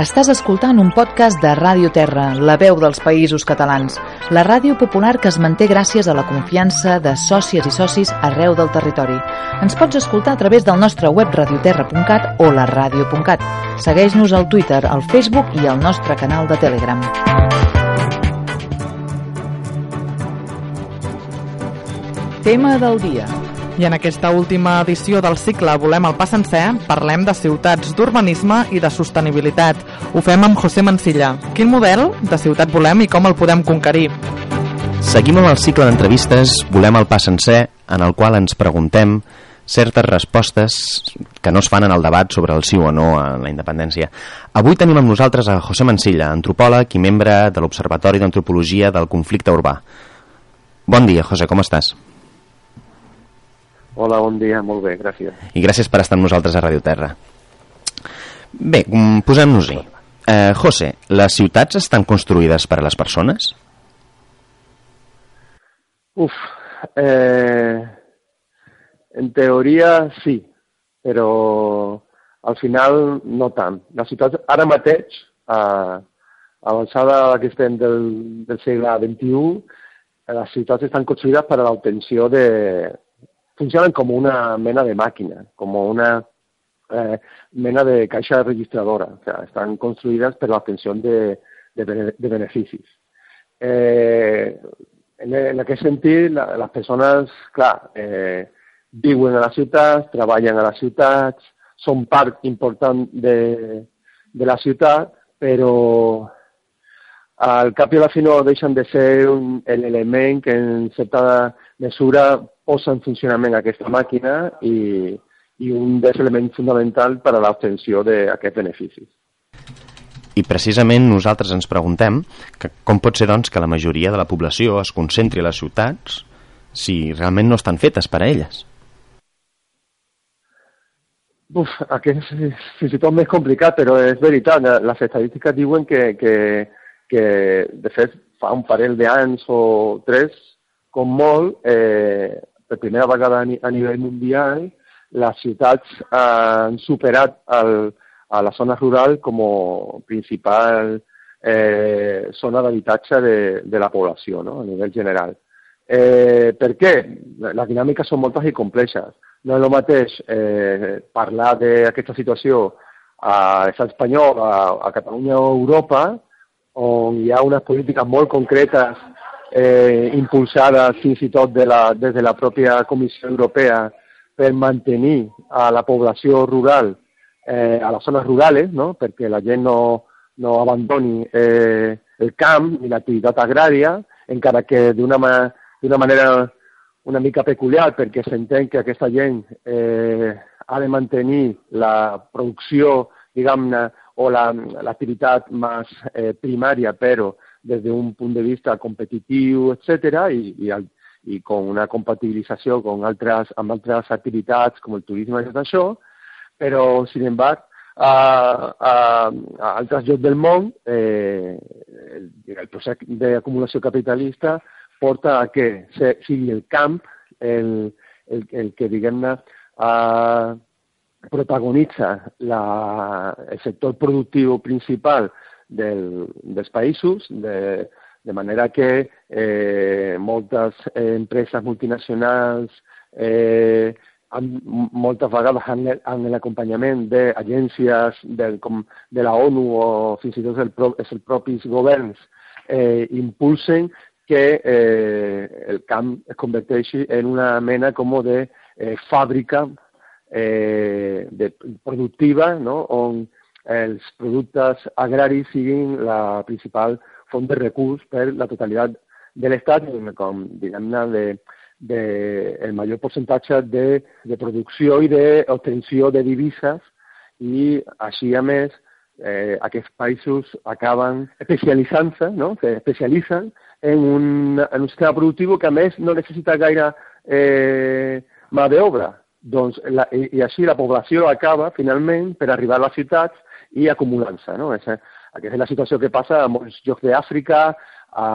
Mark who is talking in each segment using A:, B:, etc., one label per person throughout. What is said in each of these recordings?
A: Estàs escoltant un podcast de Ràdio Terra, la veu dels països catalans, la ràdio popular que es manté gràcies a la confiança de sòcies i socis arreu del territori. Ens pots escoltar a través del nostre web radioterra.cat o la ràdio.cat. Segueix-nos al Twitter, al Facebook i al nostre canal de Telegram. Tema del dia.
B: I en aquesta última edició del cicle Volem el pas sencer parlem de ciutats, d'urbanisme i de sostenibilitat. Ho fem amb José Mancilla. Quin model de ciutat volem i com el podem conquerir?
C: Seguim amb el cicle d'entrevistes Volem el pas sencer, en el qual ens preguntem certes respostes que no es fan en el debat sobre el sí o no a la independència. Avui tenim amb nosaltres a José Mancilla, antropòleg i membre de l'Observatori d'Antropologia del Conflicte Urbà. Bon dia, José, com estàs?
D: Hola, bon dia, molt bé, gràcies.
C: I gràcies per estar amb nosaltres a Radio Terra. Bé, mm, posem-nos-hi. Eh, José, les ciutats estan construïdes per a les persones?
D: Uf, eh, en teoria sí, però al final no tant. Les ciutats ara mateix, a avançada que estem del, del segle XXI, les ciutats estan construïdes per a l'obtenció de... funcionen com una mena de màquina, com una eh, mena de caixa registradora. O sea, estan construïdes per l'obtenció de, de, bene- de beneficis. Eh, en, en aquest sentit, la, les persones, clar, eh, viuen a les ciutats, treballen a les ciutats, són part important de, de la ciutat, però al cap i a la fi no deixen de ser un, l'element que en certa mesura posa en funcionament aquesta màquina i, i un dels elements fonamentals per a l'obtenció d'aquests beneficis.
C: I precisament nosaltres ens preguntem que com pot ser doncs, que la majoria de la població es concentri a les ciutats si realment no estan fetes per a elles.
D: Uf, aquest és fins i tot més complicat, però és veritat. Les estadístiques diuen que, que, que de fet, fa un parell d'anys o tres, com molt, eh, per primera vegada a, ni a nivell mundial, les ciutats han superat el, a la zona rural com a principal eh, zona d'habitatge de, de la població no? a nivell general. Eh, per què? Les dinàmiques són moltes i complexes. No és el mateix eh, parlar d'aquesta situació a l'estat espanyol, a, a Catalunya o a Europa, on hi ha unes polítiques molt concretes eh, impulsades fins i tot de la, des de la pròpia Comissió Europea per mantenir a la població rural eh, a les zones rurals, no? perquè la gent no, no abandoni eh, el camp ni l'activitat agrària, encara que d'una ma manera una mica peculiar, perquè s'entén que aquesta gent eh, ha de mantenir la producció, diguem-ne, o la- l'activitat la, més eh, primària, però des d'un punt de vista competitiu, etc i, i, al- i con una compatibilització con altres, amb altres activitats com el turisme i tot això, però, sin embargo, a, a, a altres llocs del món eh, el, el procés d'acumulació capitalista porta a que sigui el camp el, el, el que, diguem-ne, eh, protagonitza la, el sector productiu principal del, dels països, de, de manera que eh, moltes eh, empreses multinacionals eh, han, moltes vegades han, han l'acompanyament d'agències com de la ONU o fins i tot el, pro- els propis governs eh, impulsen que eh, el camp es converteixi en una mena com de eh, fàbrica eh, de, productiva no? on els productes agraris siguin la principal font de recurs per la totalitat de l'Estat, com diguem-ne, de, de, el major percentatge de, de producció i d'obtenció de divises i així, a més, eh, aquests països acaben especialitzant-se, no? se especialitzen en un, en un sistema productiu que, a més, no necessita gaire eh, mà d'obra. Doncs, la, i, I així la població acaba, finalment, per arribar a les ciutats i acumulant-se. No? És, aquesta és la situació que passa a molts llocs d'Àfrica, a,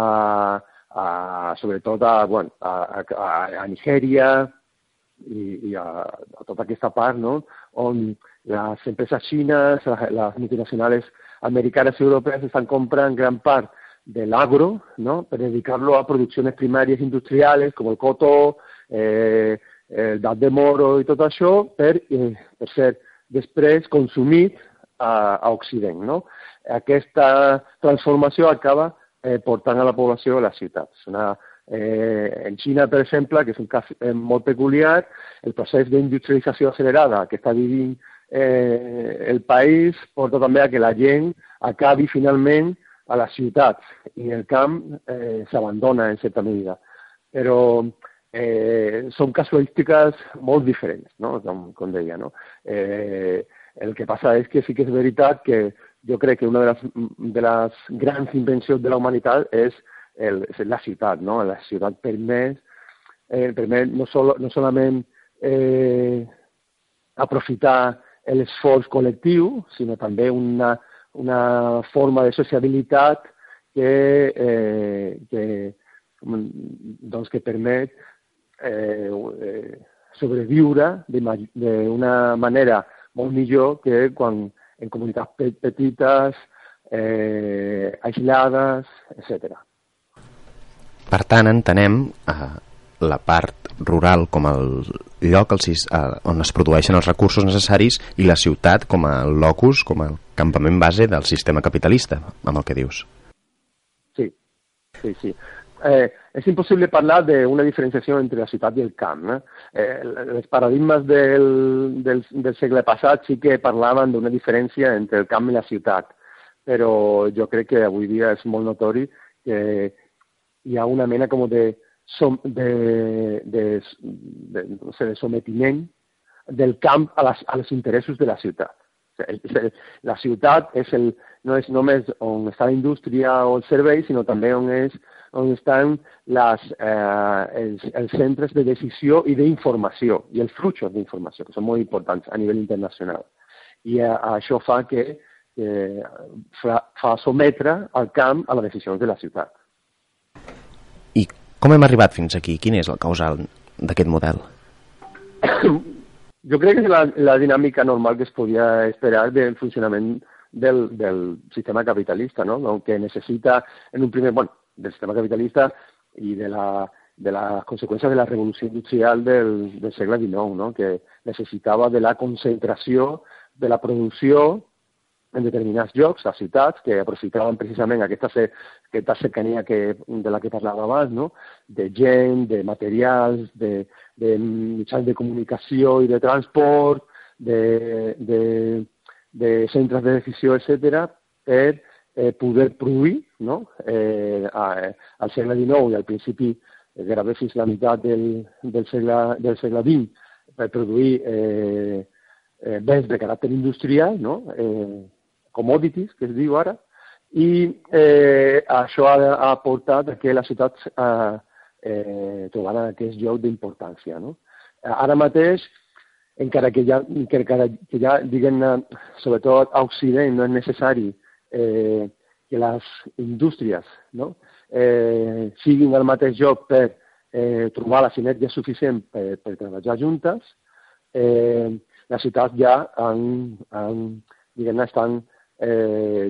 D: a, sobretot a, bueno, a, a, a Nigèria i, i a, a tota aquesta part no? on les empreses xines, les, multinacionals americanes i europees estan comprant gran part del agro ¿no? per dedicar-lo a produccions primàries industrials com el cotó, eh, el dat de moro i tot això per, eh, per ser després consumit a, a Occident. No? Aquesta transformació acaba eh, portant a la població a les ciutats. Una, eh, en Xina, per exemple, que és un cas eh, molt peculiar, el procés d'industrialització accelerada que està vivint eh, el país porta també a que la gent acabi finalment a les ciutats i el camp eh, s'abandona en certa medida. Però eh, són casuístiques molt diferents, no? com, com deia. No? Eh, el que passa és que sí que és veritat que jo crec que una de les, de les grans invencions de la humanitat és, el, és la ciutat, no? La ciutat permet, eh, permet no, sol, no solament eh, aprofitar l'esforç col·lectiu, sinó també una, una forma de sociabilitat que, eh, que, doncs, que permet eh, eh, sobreviure d'una manera molt millor que quan en comunitats petites, eh, aislades, etc.
C: Per tant, entenem eh, la part rural com el lloc el, eh, on es produeixen els recursos necessaris i la ciutat com a locus, com a campament base del sistema capitalista, amb el que dius.
D: Sí, sí, sí eh, és impossible parlar d'una diferenciació entre la ciutat i el camp. Eh? Eh, els paradigmes del, del, del segle passat sí que parlaven d'una diferència entre el camp i la ciutat, però jo crec que avui dia és molt notori que hi ha una mena com de, som, de, de, de, no sé, de sometiment del camp a, les, a els interessos de la ciutat. La ciutat és el, no és només on està la indústria o el servei, sinó també on és on estan les, eh, els, els centres de decisió i d'informació i els fluxos d'informació, que són molt importants a nivell internacional. I eh, això fa que eh, fa, fa sometre el camp a les decisions de la ciutat.
C: I com hem arribat fins aquí? Quin és el causal d'aquest model?
D: Jo crec que és la, la dinàmica normal que es podia esperar del funcionament del, del sistema capitalista, no? que necessita en un primer... Bueno, del sistema capitalista i de, la, de les conseqüències de la revolució industrial del, del segle XIX, no? que necessitava de la concentració de la producció en determinats llocs, a ciutats, que aprofitaven precisament aquesta, aquesta cercania que, de la que parlava abans, no? de gent, de materials, de, de mitjans de comunicació i de transport, de, de, de centres de decisió, etc., per eh, poder produir no? eh, a, al segle XIX i al principi eh, gairebé fins la meitat del, del, segle, del segle XX per produir eh, eh, béns de caràcter industrial, no? eh, commodities, que es diu ara, i eh, això ha, ha portat que les ciutats eh, eh, trobaran aquest lloc d'importància. No? Ara mateix, encara que ja, encara que ja diguem-ne, sobretot a Occident, no és necessari eh, que les indústries no? eh, siguin al mateix lloc per eh, trobar la sinergia suficient per, per treballar juntes, eh, les ciutats ja han, han diguem estan, eh,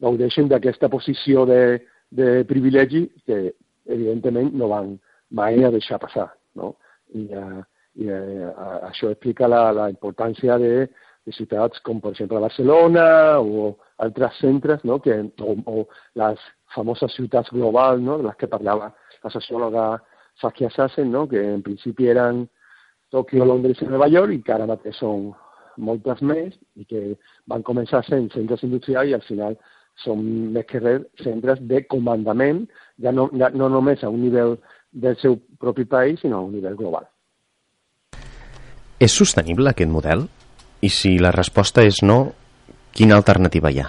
D: gaudeixen d'aquesta posició de, de privilegi que evidentment no van mai a deixar passar. No? I, eh, i eh, això explica la, la importància de, de ciutats com per exemple Barcelona o altres centres, no? que, o, o les famoses ciutats globals, no? de les que parlava la sociòloga Saskia Sassen, no? que en principi eren Tòquio, Londres i Nova York i que ara mateix són moltes més i que van començar sent centres industrials i al final són més que res centres de comandament, ja no, ja no només a un nivell del seu propi país, sinó a un nivell global.
C: És sostenible aquest model? I si la resposta és no, quina alternativa hi ha?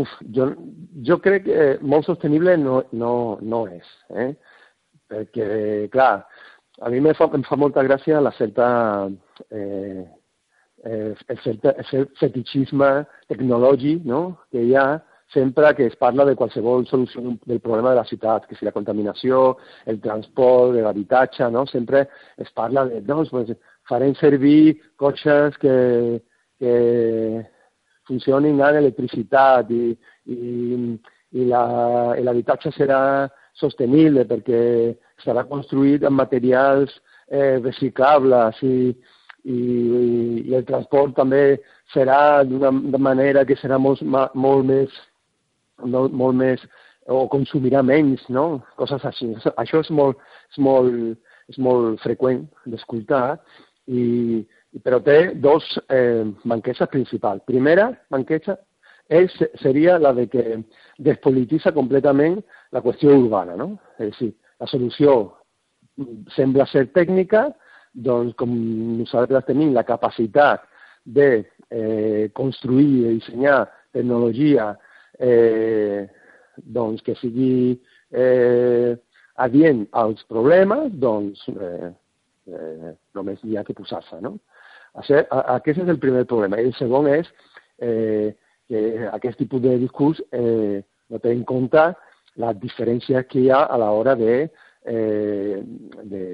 D: Uf, jo, jo crec que molt sostenible no, no, no és, eh? perquè, clar, a mi me fa, em fa molta gràcia la certa, eh, eh, el, el cert fetichisme tecnològic no? que hi ha sempre que es parla de qualsevol solució del problema de la ciutat, que si la contaminació, el transport, l'habitatge, no? sempre es parla de, doncs, pues, farem servir cotxes que, que funcionin amb electricitat i, i, i l'habitatge serà sostenible perquè serà construït amb materials eh, reciclables i, i, i el transport també serà d'una manera que serà molt, molt més no, molt més o consumirà menys, no? Coses així. Això és molt, és molt, és molt freqüent d'escoltar, i, però té dos eh, manqueses principals. Primera manquesa és, seria la de que despolititza completament la qüestió urbana, no? És a dir, la solució sembla ser tècnica, doncs com nosaltres tenim la capacitat de eh, construir i dissenyar tecnologia eh, doncs que sigui eh, adient als problemes, doncs eh, eh, només hi ha que posar-se, no? Aquest és el primer problema. I el segon és eh, que aquest tipus de discurs eh, no té en compte la diferència que hi ha a l'hora de, eh, de,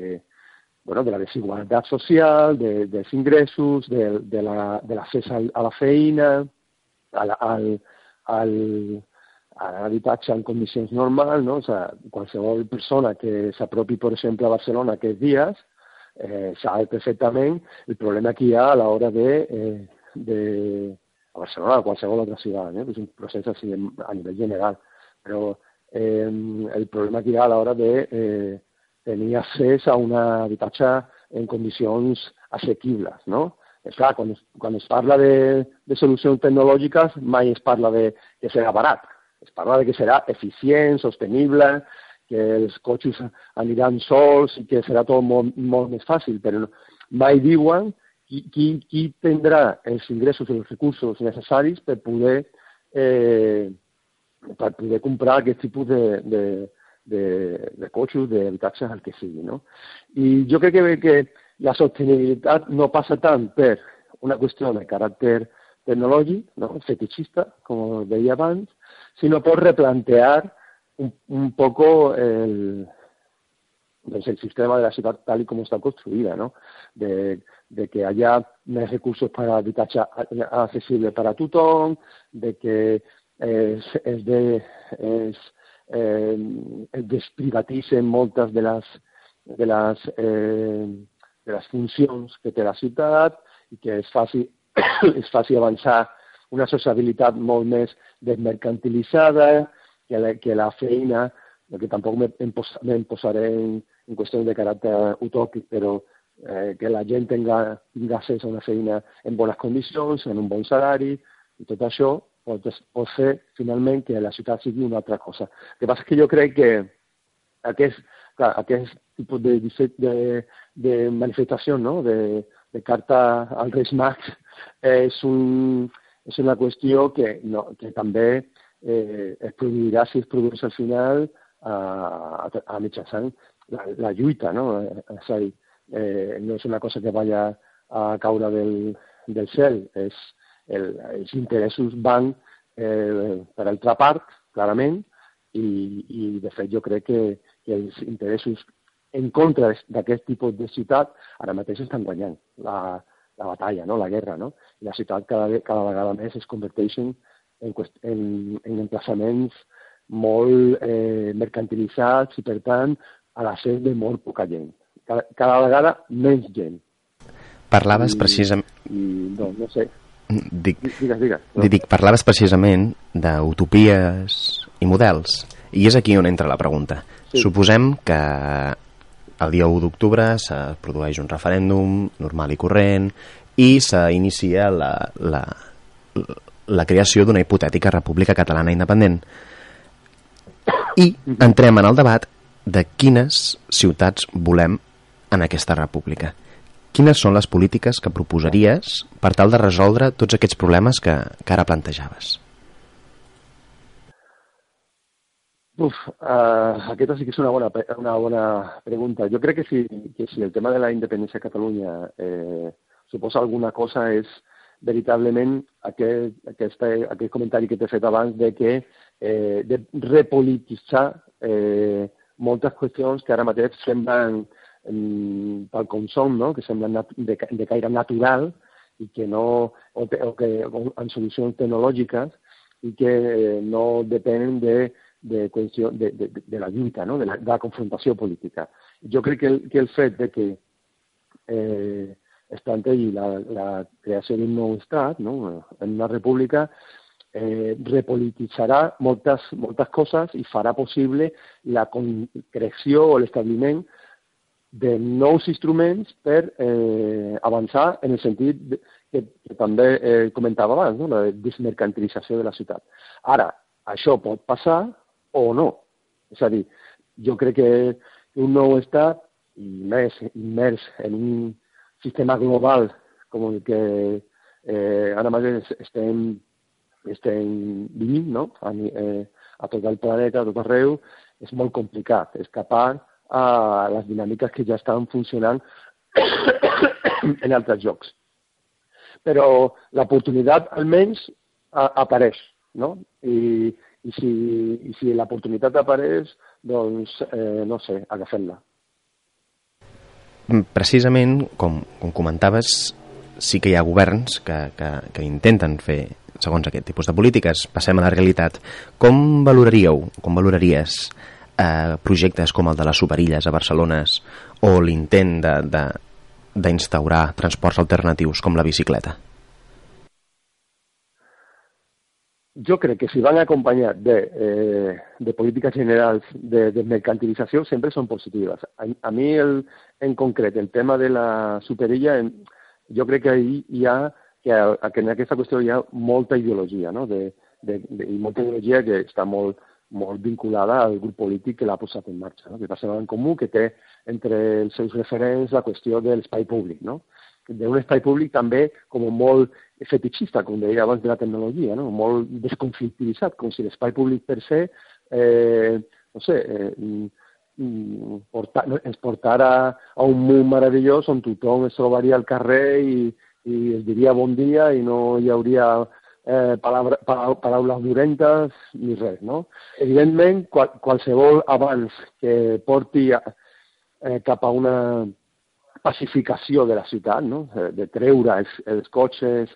D: bueno, de la desigualtat social, de, dels ingressos, de, de l'accés la, a la feina, al, al, al, a l'habitatge en condicions normals, no? o sigui, qualsevol persona que s'apropi, per exemple, a Barcelona aquests dies, eh, sap perfectament el problema que hi ha a l'hora de, eh, de a Barcelona o a qualsevol altra ciutat, eh? és un procés així a nivell general, però eh, el problema que hi ha a l'hora de eh, tenir accés a un habitatge en condicions assequibles, no? És clar, quan es, quan es parla de, de solucions tecnològiques mai es parla de que serà barat, es parla de que serà eficient, sostenible, que els cotxes aniran sols i que serà tot molt, molt més fàcil, però mai diuen qui, qui, qui tindrà els ingressos i els recursos necessaris per poder, eh, per poder comprar aquest tipus de, de, de, de cotxes, d'habitatges, el que sigui. No? I jo crec que, que la sostenibilitat no passa tant per una qüestió de caràcter tecnològic, no? fetichista, com deia abans, sinó per replantear un, un poco el, doncs el sistema de la ciutat tal com està construïda, no? de, que hi ha més recursos per a habitatge accessible per a tothom, de que es, es, de, es, eh, moltes de les, de les eh, de les funcions que té la ciutat i que es faci, es faci avançar una sociabilitat molt més desmercantilitzada, que la, que la feina, que tampoc em, posaré en, en qüestió de caràcter utòpic, però eh, que la gent tinga, tinga accés a una feina en bones condicions, en un bon salari, i tot això pot, pot fer finalment que la ciutat sigui una altra cosa. El que passa és que jo crec que aquest, clar, aquest tipus de, de, de manifestació, no? de, de carta al Reis Mags, és, un, és una qüestió que, no, que també eh, es produirà si es produeix al final a, a, a mitjançant la, la lluita, no? És a dir, eh, no és una cosa que vaya a caure del, del cel, és el, els interessos van eh, per altra part, clarament, i, i de fet jo crec que, que els interessos en contra d'aquest tipus de ciutat, ara mateix estan guanyant la, la batalla, no? la guerra, no? I la ciutat cada, cada vegada més es converteixen en, en, en emplaçaments molt eh, mercantilitzats i, per tant, a la set de molt poca gent. Cada, cada vegada menys gent.
C: Parlaves I, precisament...
D: I, doncs, no sé.
C: Dic,
D: digues, digues. No?
C: Dic, parlaves precisament d'utopies i models. I és aquí on entra la pregunta. Sí. Suposem que el dia 1 d'octubre se produeix un referèndum normal i corrent i s'inicia la, la, la creació d'una hipotètica república catalana independent. I entrem en el debat de quines ciutats volem en aquesta república. quines són les polítiques que proposaries per tal de resoldre tots aquests problemes que, que ara plantejaves?
D: Uf, uh, aquesta sí que és una bona, una bona pregunta. Jo crec que si, que si el tema de la independència de Catalunya eh, suposa alguna cosa és veritablement aquest, aquest, aquest comentari que t'he fet abans de que eh, de repolititzar eh, moltes qüestions que ara mateix semblen mm, pel com són, no? que semblen de, de caire natural i que no, o, o que o en solucions tecnològiques i que eh, no depenen de, de, de, de, de la lluita, no? de, la, de la confrontació política. Jo crec que el, que el fet de que eh, es plantegi la, la creació d'un nou estat, no? en una república, eh, repolititzarà moltes, moltes coses i farà possible la concreció o l'establiment de nous instruments per eh, avançar en el sentit que, que també eh, comentava abans, no? la desmercantilització de la ciutat. Ara, això pot passar o no. És a dir, jo crec que un nou estat, i més immers en un sistema global com el que eh, ara mateix estem, estem vivint no? a, eh, a tot el planeta, a tot arreu, és molt complicat escapar a les dinàmiques que ja estan funcionant en altres jocs. Però l'oportunitat almenys a, apareix, no? I, i si, i si l'oportunitat apareix, doncs, eh, no sé, agafem-la.
C: Precisament, com, com comentaves, sí que hi ha governs que, que, que intenten fer segons aquest tipus de polítiques. Passem a la realitat. Com valoraríeu, com valoraries eh, projectes com el de les superilles a Barcelona o l'intent d'instaurar transports alternatius com la bicicleta?
D: Jo crec que si van acompanyat de, eh, de polítiques generals de desmercantilització sempre són positives. A, a mi, el, en concret, el tema de la superilla, en, jo crec que ahir hi ha, que, que en aquesta qüestió hi ha molta ideologia, no? de, de, de, i molta ideologia que està molt, molt vinculada al grup polític que l'ha posat en marxa, no? que passa en comú, que té entre els seus referents la qüestió de l'espai públic, no? D'un espai públic també com molt fetichista, com deia abans de la tecnologia, no? molt desconflictivitzat, com si l'espai públic per se, eh, no sé, eh, mm, porta, ens portara a un món meravellós on tothom es trobaria al carrer i, i es diria bon dia i no hi hauria eh, palabra, paraules dolentes ni res, no? Evidentment, qual, qualsevol abans que porti eh, cap a una pacificació de la ciutat, no? de treure els, els cotxes,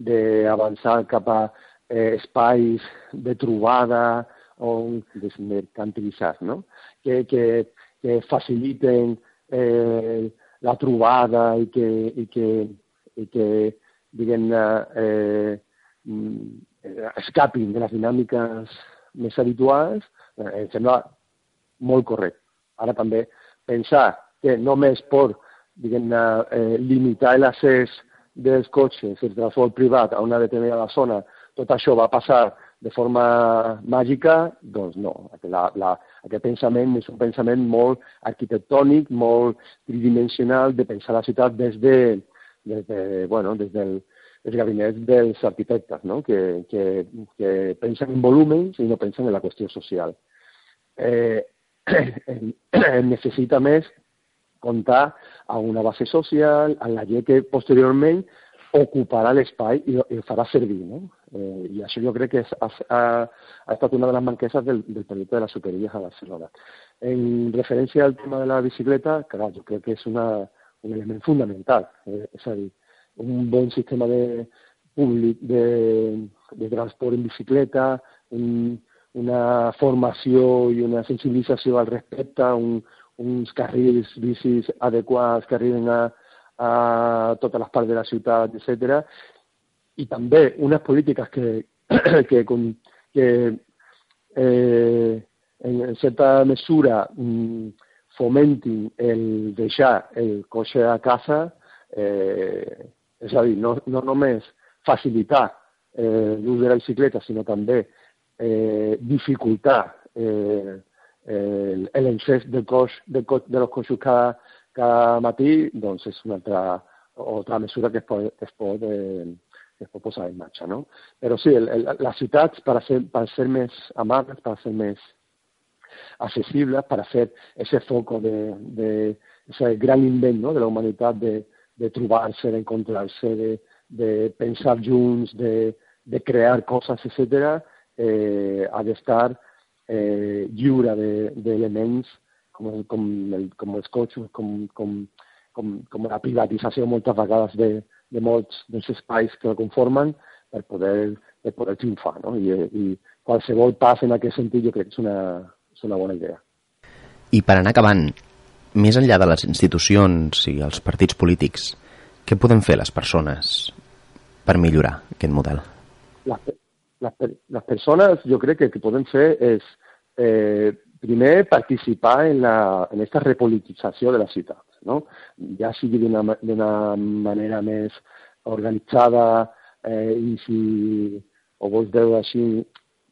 D: d'avançar cap a eh, espais de trobada on desmercantilitzar, no? que, que, que faciliten eh, la trobada i que, i que, i que diguem-ne, eh, mm, escapin de les dinàmiques més habituals, eh, em sembla molt correcte. Ara també pensar que només per diguem-ne, eh, limitar l'accés dels cotxes, el transport privat a una determinada zona, tot això va passar de forma màgica, doncs no. La, la, aquest pensament és un pensament molt arquitectònic, molt tridimensional, de pensar la ciutat des de, des de, bueno, des del, els gabinets dels arquitectes, no? que, que, que pensen en volúmens i no pensen en la qüestió social. Eh, necessita més comptar a una base social, a la que posteriorment ocuparà l'espai i, i el farà servir. No? Eh, I això jo que ha, ha una de les manqueses del, del de les superilles a Barcelona. En referència al tema de la bicicleta, clar, jo crec que és una, un element fundamental. Eh, un bon sistema de públic de, en bicicleta, un, una formació i una sensibilització al respecte, un, uns carrils bicis adequats que arriben a, a totes les parts de la ciutat, etc. I també unes polítiques que, que, que eh, en certa mesura mm, fomentin el deixar el cotxe a casa, eh, és a dir, no, no només facilitar eh, l'ús de la bicicleta, sinó també eh, dificultar eh, el, el encés del cos, del cos, de los cossos cada, cada matí, doncs és una altra, altra mesura que es pot, que es pot, eh, que es pot posar en marxa. No? Però sí, el, el, les ciutats, per ser, per ser més amables, per ser més accessibles, per fer ese foco de, de ese gran invent ¿no? de la humanitat de, de trobar-se, d'encontrar-se, de, de pensar junts, de, de crear coses, etc., eh, ha d'estar eh, lliure d'elements de, com, com, el, com els cotxes, com, com, com, com la privatització moltes vegades de, de molts dels espais que la conformen per poder, per poder triomfar. No? I, I qualsevol pas en aquest sentit jo crec que és una, és una bona idea.
C: I per anar acabant, més enllà de les institucions i els partits polítics, què podem fer les persones per millorar aquest model?
D: Les, les, les persones jo crec que el que podem fer és eh, primer participar en, la, en esta repolitització de la ciutat, no? ja sigui d'una manera més organitzada eh, i si ho vols veure així,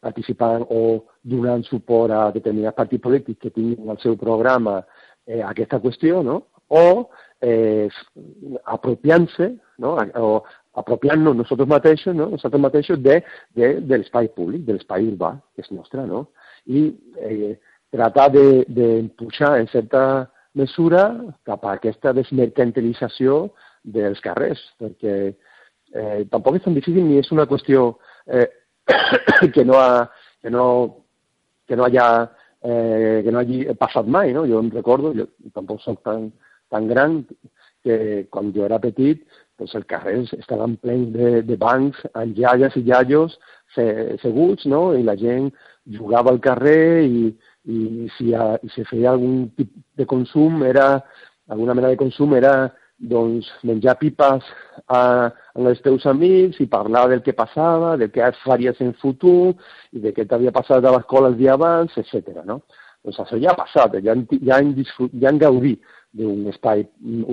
D: participant o donant suport a determinats partits polítics que tinguin el seu programa eh, aquesta qüestió, no? o eh, apropiant-se, no? o apropiant-nos nosaltres mateixos, no? nosaltres mateixos de, de, de l'espai públic, de l'espai urbà, que és nostre, no? I eh, tratar d'empujar en certa mesura cap a aquesta desmercantilització dels carrers, perquè eh, tampoc és tan difícil ni és una qüestió eh, que, no ha, que, no, que no haya eh, que no hagi passat mai, no? Jo em recordo, jo tampoc soc tan, tan gran, que quan jo era petit, doncs els carrers estaven plens de, de bancs amb iaies i iaios seguts, no? I la gent jugava al carrer i, i si, ha, i si feia algun tipus de consum, era, alguna mena de consum era doncs, menjar pipes a, amb els teus amics i parlar del que passava, del que faries en futur i de què t'havia passat a l'escola el dia abans, etc. No? Doncs això ja ha passat, ja han, ja han, ja han gaudit d'un espai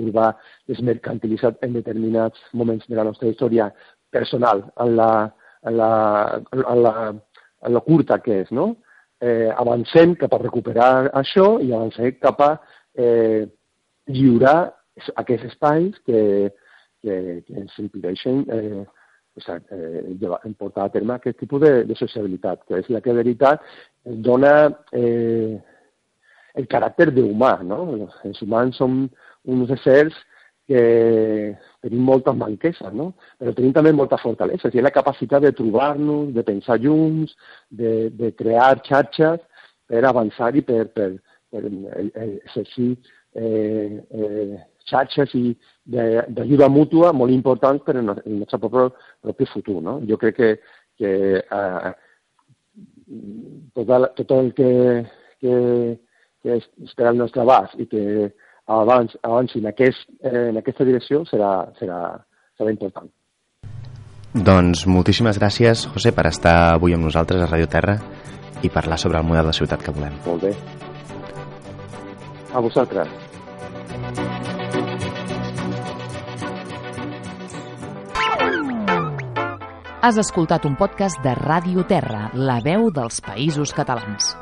D: urbà desmercantilitzat en determinats moments de la nostra història personal, en la, en la, en la, en la curta que és, no? eh, avancem cap a recuperar això i avancem cap a eh, lliurar aquests espais que, que, que ens impedeixen eh, eh, portar a terme aquest tipus de, de sociabilitat, que és la que de veritat dona eh, el caràcter d'humà. No? Els humans som uns éssers que tenim moltes manqueses, no? però tenim també moltes fortaleses, i la capacitat de trobar-nos, de pensar junts, de, de crear xarxes per avançar i per, per, per exercir eh, eh, xarxes i d'ajuda mútua molt importants per al nostre propi, propi futur. No? Jo crec que, que eh, tot, el, tot el que, que, que està al nostre abast i que abans, abans en, aquest, en aquesta direcció serà, serà, serà important.
C: Doncs moltíssimes gràcies, José, per estar avui amb nosaltres a Radio Terra i parlar sobre el model de ciutat que volem.
D: Molt bé. A vosaltres.
A: Has escoltat un podcast de Ràdio Terra, la veu dels països catalans.